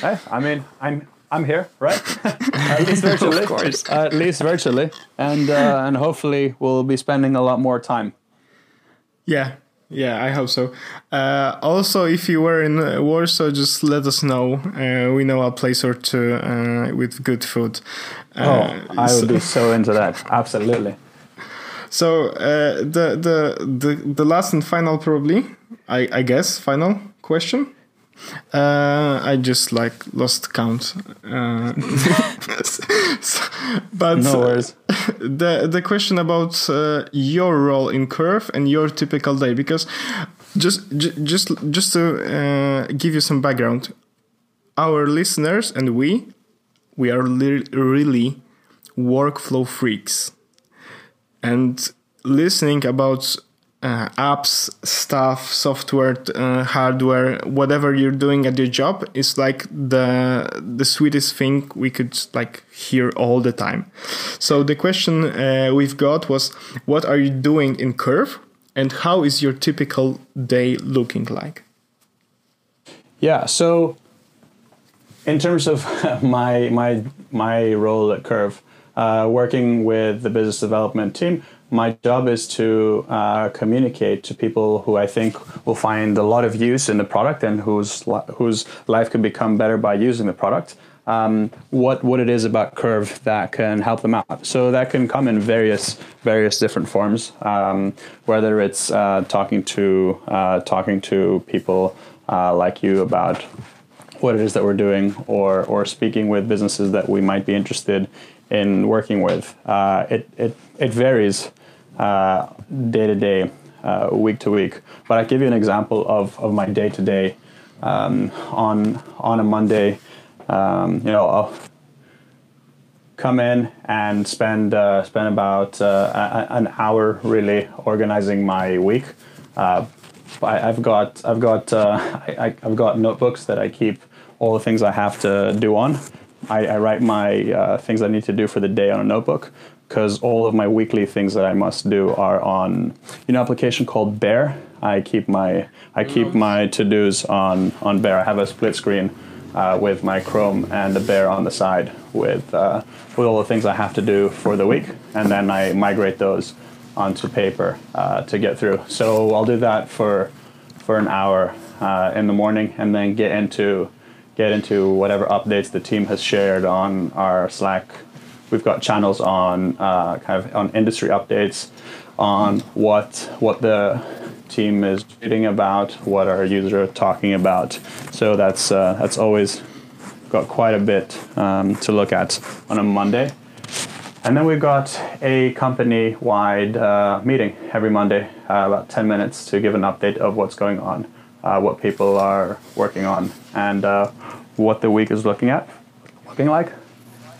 Hey, I mean, I'm I'm here, right? (laughs) at least virtually. of course. At least virtually, and uh, and hopefully we'll be spending a lot more time. Yeah, yeah, I hope so. Uh, also, if you were in uh, Warsaw, just let us know. Uh, we know a place or two uh, with good food. Uh, oh, I would so be so into that. Absolutely. (laughs) So uh, the the the the last and final, probably, I I guess, final question. Uh, I just like lost count. Uh, (laughs) but no worries. (laughs) the the question about uh, your role in Curve and your typical day, because just just just to uh, give you some background, our listeners and we we are li- really workflow freaks, and listening about uh, apps, stuff, software, uh, hardware, whatever you're doing at your job is like the the sweetest thing we could like hear all the time. So the question uh, we've got was, what are you doing in Curve, and how is your typical day looking like? Yeah. So, in terms of (laughs) my my my role at Curve, uh, working with the business development team my job is to uh, communicate to people who I think will find a lot of use in the product and whose whose life can become better by using the product. Um, what what it is about Curve that can help them out. So that can come in various various different forms. Um, whether it's uh, talking to uh, talking to people uh, like you about what it is that we're doing, or or speaking with businesses that we might be interested in working with. Uh, it, it, it varies uh, day to day, uh, week to week. But I give you an example of, of my day to day on on a Monday. Um, you know, I'll come in and spend uh, spend about uh, an hour really organizing my week. Uh, I, have got I've got I, have got notebooks that I keep all the things I have to do on. I, I write my uh, things I need to do for the day on a notebook because all of my weekly things that I must do are on you know application called Bear. I keep my I keep mm-hmm. my to dos on on Bear. I have a split screen uh, with my Chrome and the Bear on the side with uh, with all the things I have to do for the week, and then I migrate those onto paper uh, to get through. So I'll do that for for an hour uh, in the morning, and then get into get into whatever updates the team has shared on our Slack. We've got channels on uh, kind of on industry updates, on what what the team is reading about, what our users are talking about. So that's uh, that's always got quite a bit um, to look at on a Monday. And then we've got a company wide uh, meeting every Monday, uh, about 10 minutes to give an update of what's going on uh, what people are working on, and uh, what the week is looking at, looking like,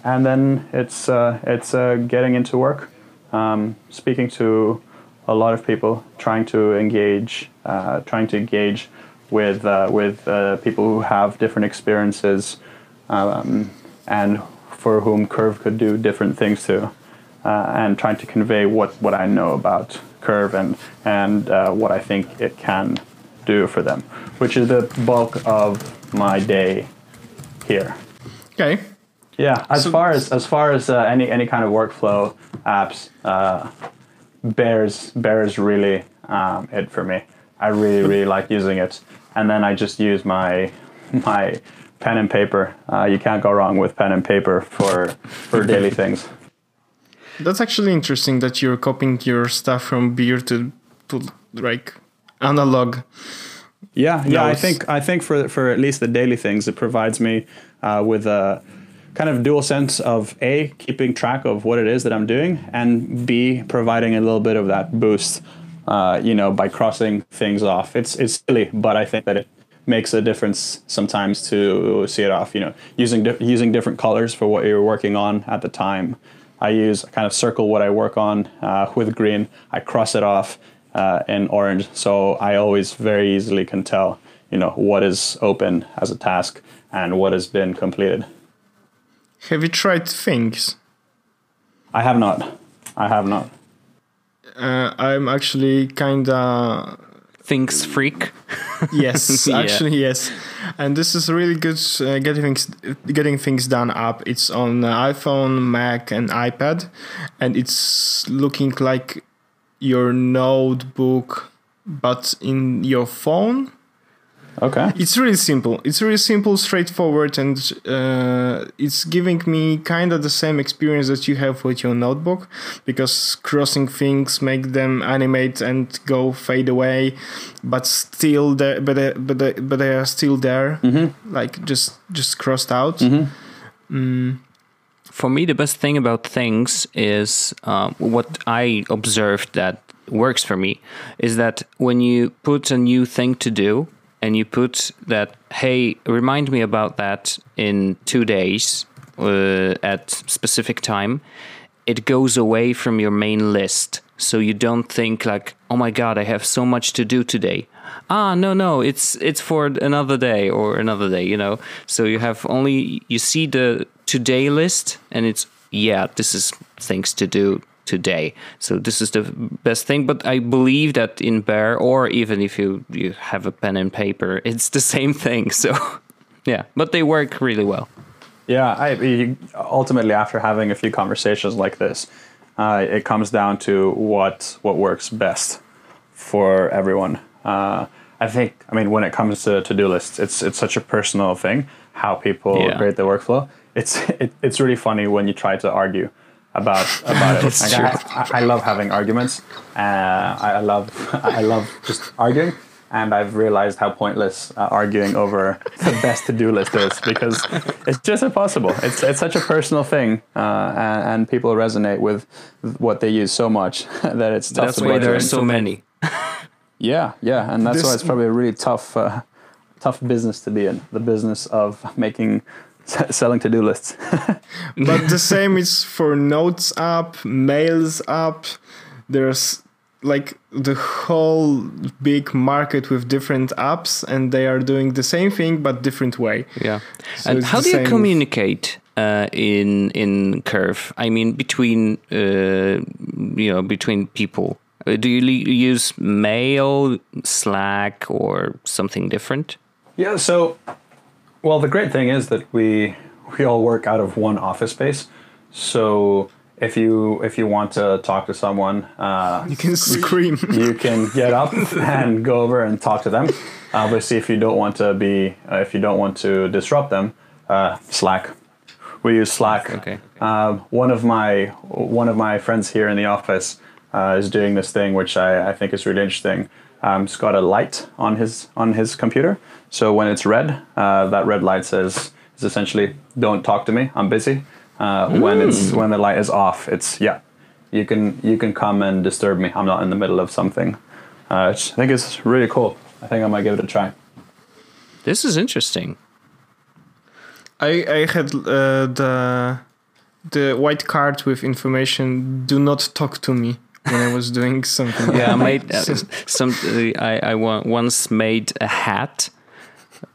and then it's uh, it's uh, getting into work, um, speaking to a lot of people, trying to engage, uh, trying to engage with uh, with people who have different experiences, um, and for whom Curve could do different things to, and trying to convey what, what I know about Curve and and what I think it can do for them, which is the bulk of my day here. Okay. Yeah, as so, far as as far as uh, any any kind of workflow apps, uh, Bears Bears really um, it for me. I really really like using it, and then I just use my my pen and paper. Uh, you can't go wrong with pen and paper for for daily things. That's actually interesting that you're copying your stuff from beer to to like analog. Yeah, yeah. I think I think for for at least the daily things, it provides me uh, with a kind of dual sense of a keeping track of what it is that I'm doing, and b providing a little bit of that boost. Uh, you know, by crossing things off. It's it's silly, but I think that it makes a difference sometimes to see it off. You know, using di- using different colors for what you're working on at the time. I use I kind of circle what I work on uh, with green. I cross it off, uh, in orange. So I always very easily can tell, you know, what is open as a task and what has been completed. Have you tried things? I have not. I have not. Uh, I'm actually kinda things freak. (laughs) yes, (laughs) yeah. actually yes, and this is really good uh, getting things getting things done up. It's on iPhone, Mac, and iPad, and it's looking like your notebook but in your phone? Okay. It's really simple. It's really simple straightforward and uh, it's giving me kind of the same experience that you have with your notebook because crossing things make them animate and go fade away but still there but they, but they, but they are still there mm-hmm. like just just crossed out. Mm-hmm. mm for me, the best thing about things is um, what I observed that works for me is that when you put a new thing to do and you put that, hey, remind me about that in two days uh, at specific time, it goes away from your main list. So you don't think like, oh my god, I have so much to do today. Ah, no, no, it's it's for another day or another day, you know. So you have only you see the today list, and it's yeah, this is things to do today. So this is the best thing. But I believe that in Bear, or even if you you have a pen and paper, (laughs) it's the same thing. So (laughs) yeah, but they work really well. Yeah, I ultimately after having a few conversations like this, uh, it comes down to what what works best for everyone. Uh, I think, I mean, when it comes to to do lists, it's it's such a personal thing how people Yeah. create their workflow. It's (laughs) it, it's really funny when you try to argue about about it. (laughs) Like. I, I- I love having arguments. Uh, I I love (laughs) I love just arguing. And I've realized how pointless uh, arguing over the best to-do list is because it's just impossible. It's it's such a personal thing, uh, and, and people resonate with what they use so much that it's tough That's to why there are so many. Yeah, yeah, and that's why it's probably a really tough, uh, tough business to be in. The business of making, selling to-do lists. (laughs) but the same is for notes app mails app there's like the whole big market with different apps and they are doing the same thing but different way Yeah. So and how do you communicate uh, in in Curve? I mean, between uh, you know between people. Uh, do you use mail, Slack, or something different? Yeah. So, well, the great thing is that we we all work out of one office space. So if you if you want to talk to someone, uh, you can scream (laughs) you can get up and go over and talk to them. Obviously, if you don't want to be, uh, if you don't want to disrupt them, uh, Slack. We use Slack. Okay. Um, one of my one of my friends here in the office uh, is doing this thing, which I, I think is really interesting. Um, he's got a light on his on his computer, so when it's red, uh, that red light says is essentially "Don't talk to me, I'm busy." Uh, When it's when the light is off, it's yeah, you can you can come and disturb me. I'm not in the middle of something. Uh, which I think it's really cool. I think I might give it a try. This is interesting. I I had uh, the the white card with information. Do not talk to me when I was doing something. Yeah, I made uh, some. Uh, I I once made a hat.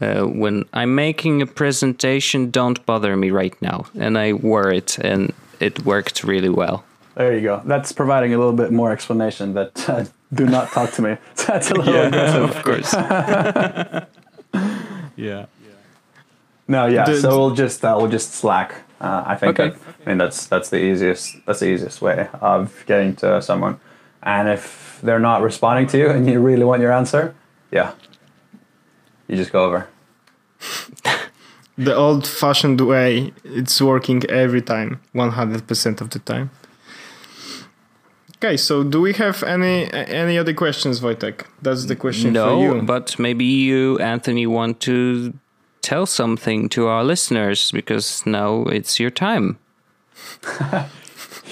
Uh, when I'm making a presentation, don't bother me right now, and I wore it, and it worked really well. There you go. That's providing a little bit more explanation that uh, do not talk to me. (laughs) That's a little aggressive. of course. (laughs) yeah. No, yeah. The- so we'll just uh, we'll just Slack. Uh, I think. Okay. That, I mean, that's that's the easiest that's the easiest way of getting to someone. And if they're not responding to you and you really want your answer, yeah, you just go over. (laughs) the old-fashioned way. It's working every time, one hundred percent of the time. Okay, so do we have any any other questions, Wojtek? That's the question for No, you. but maybe you, Anthony, want to tell something to our listeners because now it's your time. (laughs)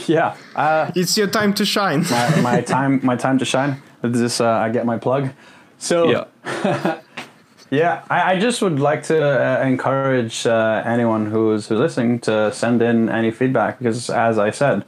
Yeah. Uh, it's your time to shine. my, my (laughs) time my time to shine. This uh, I get my plug. So (laughs) Yeah, I, I just would like to uh, encourage uh, anyone who's who's listening to send in any feedback because, as I said,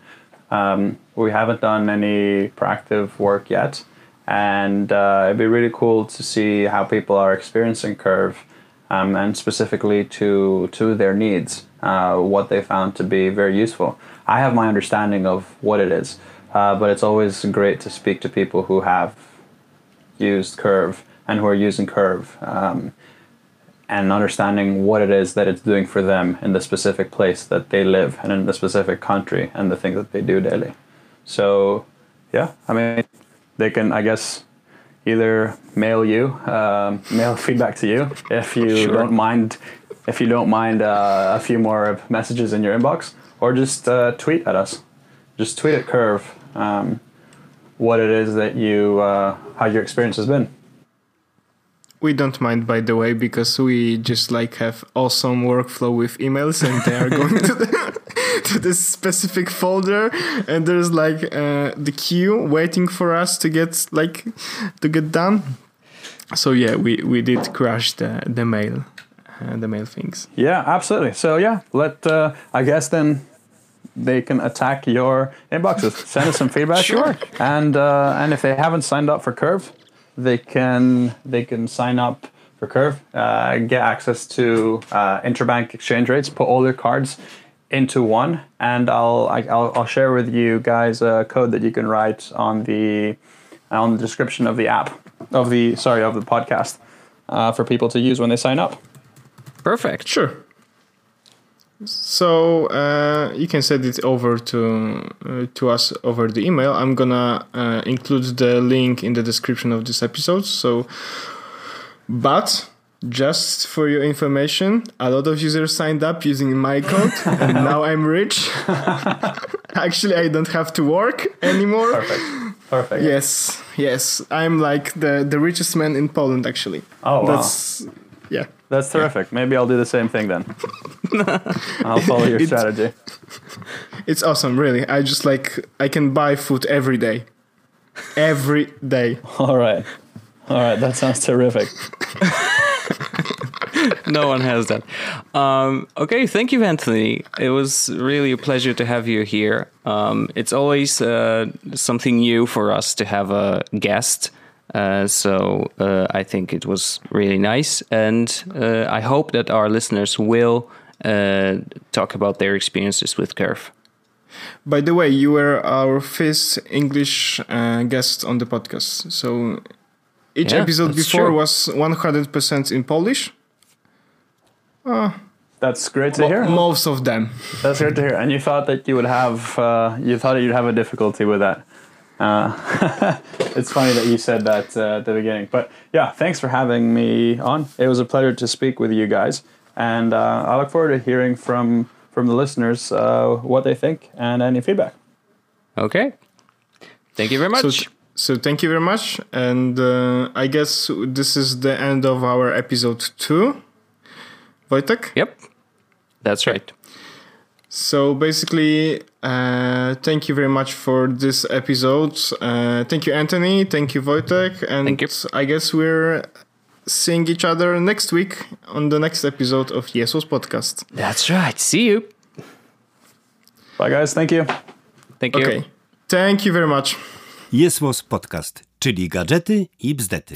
um, we haven't done any proactive work yet, and uh, it'd be really cool to see how people are experiencing Curve, um, and specifically to to their needs, uh, what they found to be very useful. I have my understanding of what it is, uh, but it's always great to speak to people who have used Curve and who are using Curve um, and understanding what it is that it's doing for them in the specific place that they live and in the specific country and the things that they do daily. So, yeah, I mean, they can, I guess, either mail you, um, mail feedback to you if you Sure. don't mind, if you don't mind uh, a few more messages in your inbox, or just uh, tweet at us. Just tweet at Curve um, what it is that you, uh, how your experience has been. We don't mind, by the way, because we just like have awesome workflow with emails, and they are going to the (laughs) to this specific folder, and there's like uh, the queue waiting for us to get like to get done. So yeah, we we did crash the the mail, uh, the mail things. Yeah, absolutely. So yeah, let uh, I guess then they can attack your inboxes. Send us some feedback. (laughs) Sure. And uh, and if they haven't signed up for Curve, they can they can sign up for Curve, uh, get access to uh, interbank exchange rates, put all their cards into one, and I'll I, I'll I'll share with you guys a code that you can write on the on the description of the app of the sorry of the podcast uh, for people to use when they sign up. Perfect. Sure. So uh, you can send it over to uh, to us over the email. I'm gonna uh, include the link in the description of this episode. So, but just for your information, a lot of users signed up using my code, (laughs) and now I'm rich. (laughs) Actually, I don't have to work anymore. Perfect. Perfect. Yes, yes, I'm like the the richest man in Poland. Actually. Oh, wow. That's yeah. That's terrific. Maybe I'll do the same thing then. (laughs) I'll follow your It's- strategy. It's awesome, really. I just like I can buy food every day. Every day. All right. All right. That sounds terrific. (laughs) no one has that. Um, okay, thank you, Anthony. It was really a pleasure to have you here. Um, it's always uh, something new for us to have a guest. Uh, so uh, I think it was really nice, and uh, I hope that our listeners will uh, talk about their experiences with Curve. By the way, you were our first English uh, guest on the podcast. So each Yeah, episode before true. was 100% in Polish. That's great to hear. Most of them. That's great to hear. And you thought that you would have uh, you thought that you'd have a difficulty with that. Uh, (laughs) it's funny that you said that uh, at the beginning. But yeah, thanks for having me on. It was a pleasure to speak with you guys, and uh, I look forward to hearing from from the listeners uh, what they think and any feedback. Okay, thank you very So, much. so thank you very much. And uh, I guess this is the end of our episode two. Wojtek? yep, that's right. So basically, uh, thank you very much for this episode. Uh, thank you, Anthony. Thank you, Wojtek. And Thank you. I guess we're seeing each other next week on the next episode of Jest Podcast. That's right. See you. Bye, guys. Thank you. Thank you. Okay. Thank you very much. Jest Podcast, czyli gadżety i bzdety.